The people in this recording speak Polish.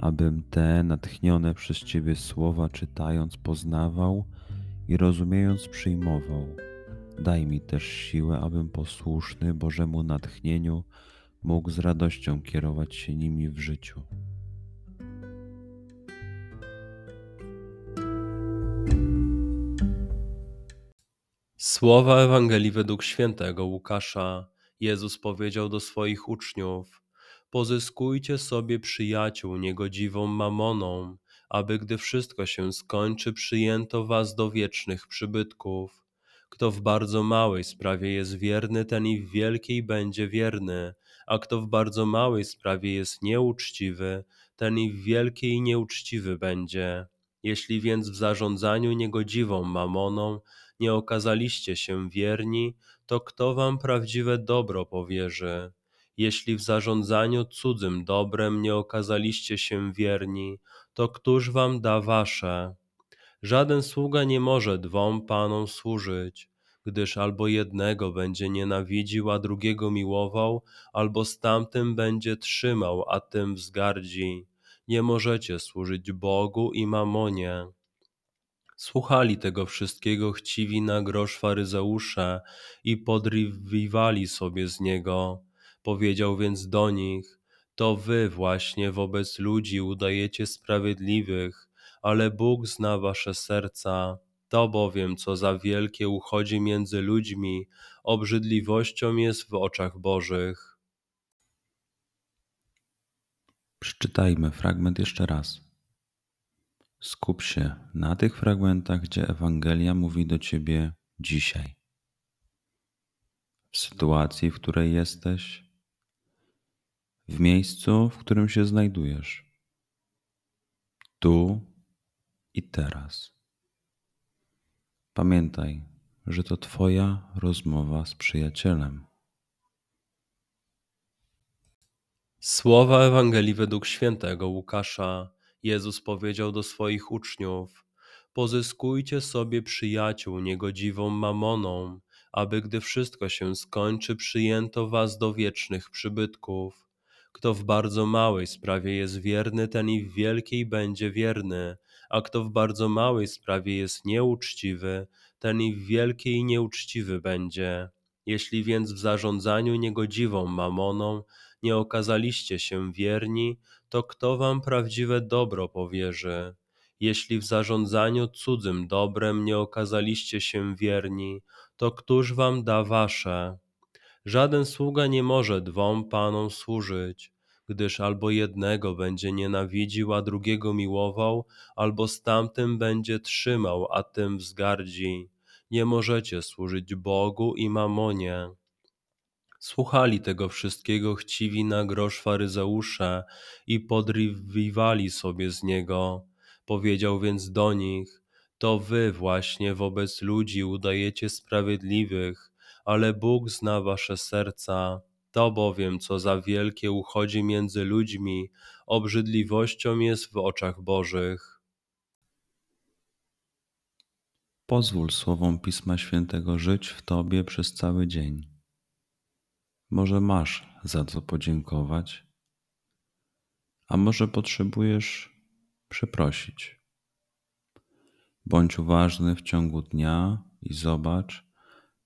abym te natchnione przez Ciebie słowa czytając poznawał i rozumiejąc przyjmował. Daj mi też siłę, abym posłuszny Bożemu natchnieniu mógł z radością kierować się nimi w życiu. Słowa Ewangelii według świętego Łukasza. Jezus powiedział do swoich uczniów: Pozyskujcie sobie przyjaciół niegodziwą mamoną, aby gdy wszystko się skończy, przyjęto was do wiecznych przybytków. Kto w bardzo małej sprawie jest wierny, ten i w wielkiej będzie wierny, a kto w bardzo małej sprawie jest nieuczciwy, ten i w wielkiej nieuczciwy będzie. Jeśli więc w zarządzaniu niegodziwą mamoną nie okazaliście się wierni, to kto wam prawdziwe dobro powierzy? Jeśli w zarządzaniu cudzym dobrem nie okazaliście się wierni, to któż wam da wasze? Żaden sługa nie może dwom panom służyć, gdyż albo jednego będzie nienawidził, a drugiego miłował, albo z tamtym będzie trzymał, a tym wzgardzi. Nie możecie służyć Bogu i mamonie. Słuchali tego wszystkiego chciwi na grosz faryzeusze i podriwali sobie z niego. Powiedział więc do nich: To wy właśnie wobec ludzi udajecie sprawiedliwych, ale Bóg zna wasze serca. To bowiem, co za wielkie uchodzi między ludźmi, obrzydliwością jest w oczach Bożych. Przeczytajmy fragment jeszcze raz. Skup się na tych fragmentach, gdzie Ewangelia mówi do ciebie dzisiaj. W sytuacji, w której jesteś, w miejscu, w którym się znajdujesz, tu i teraz. Pamiętaj, że to Twoja rozmowa z przyjacielem. Słowa Ewangelii według świętego Łukasza. Jezus powiedział do swoich uczniów: Pozyskujcie sobie przyjaciół niegodziwą mamoną, aby gdy wszystko się skończy, przyjęto was do wiecznych przybytków. Kto w bardzo małej sprawie jest wierny, ten i w wielkiej będzie wierny, a kto w bardzo małej sprawie jest nieuczciwy, ten i w wielkiej nieuczciwy będzie. Jeśli więc w zarządzaniu niegodziwą mamoną nie okazaliście się wierni, to kto wam prawdziwe dobro powierzy? Jeśli w zarządzaniu cudzym dobrem nie okazaliście się wierni, to któż wam da wasze? Żaden sługa nie może dwom panom służyć, gdyż albo jednego będzie nienawidził, a drugiego miłował, albo z tamtym będzie trzymał, a tym wzgardzi. Nie możecie służyć Bogu i mamonie. Słuchali tego wszystkiego chciwi na grosz faryzeusze i podriwali sobie z niego. Powiedział więc do nich, to wy właśnie wobec ludzi udajecie sprawiedliwych, ale Bóg zna wasze serca. To bowiem, co za wielkie uchodzi między ludźmi, obrzydliwością jest w oczach Bożych. Pozwól słowom Pisma Świętego żyć w Tobie przez cały dzień. Może masz za co podziękować, a może potrzebujesz przeprosić. Bądź uważny w ciągu dnia i zobacz,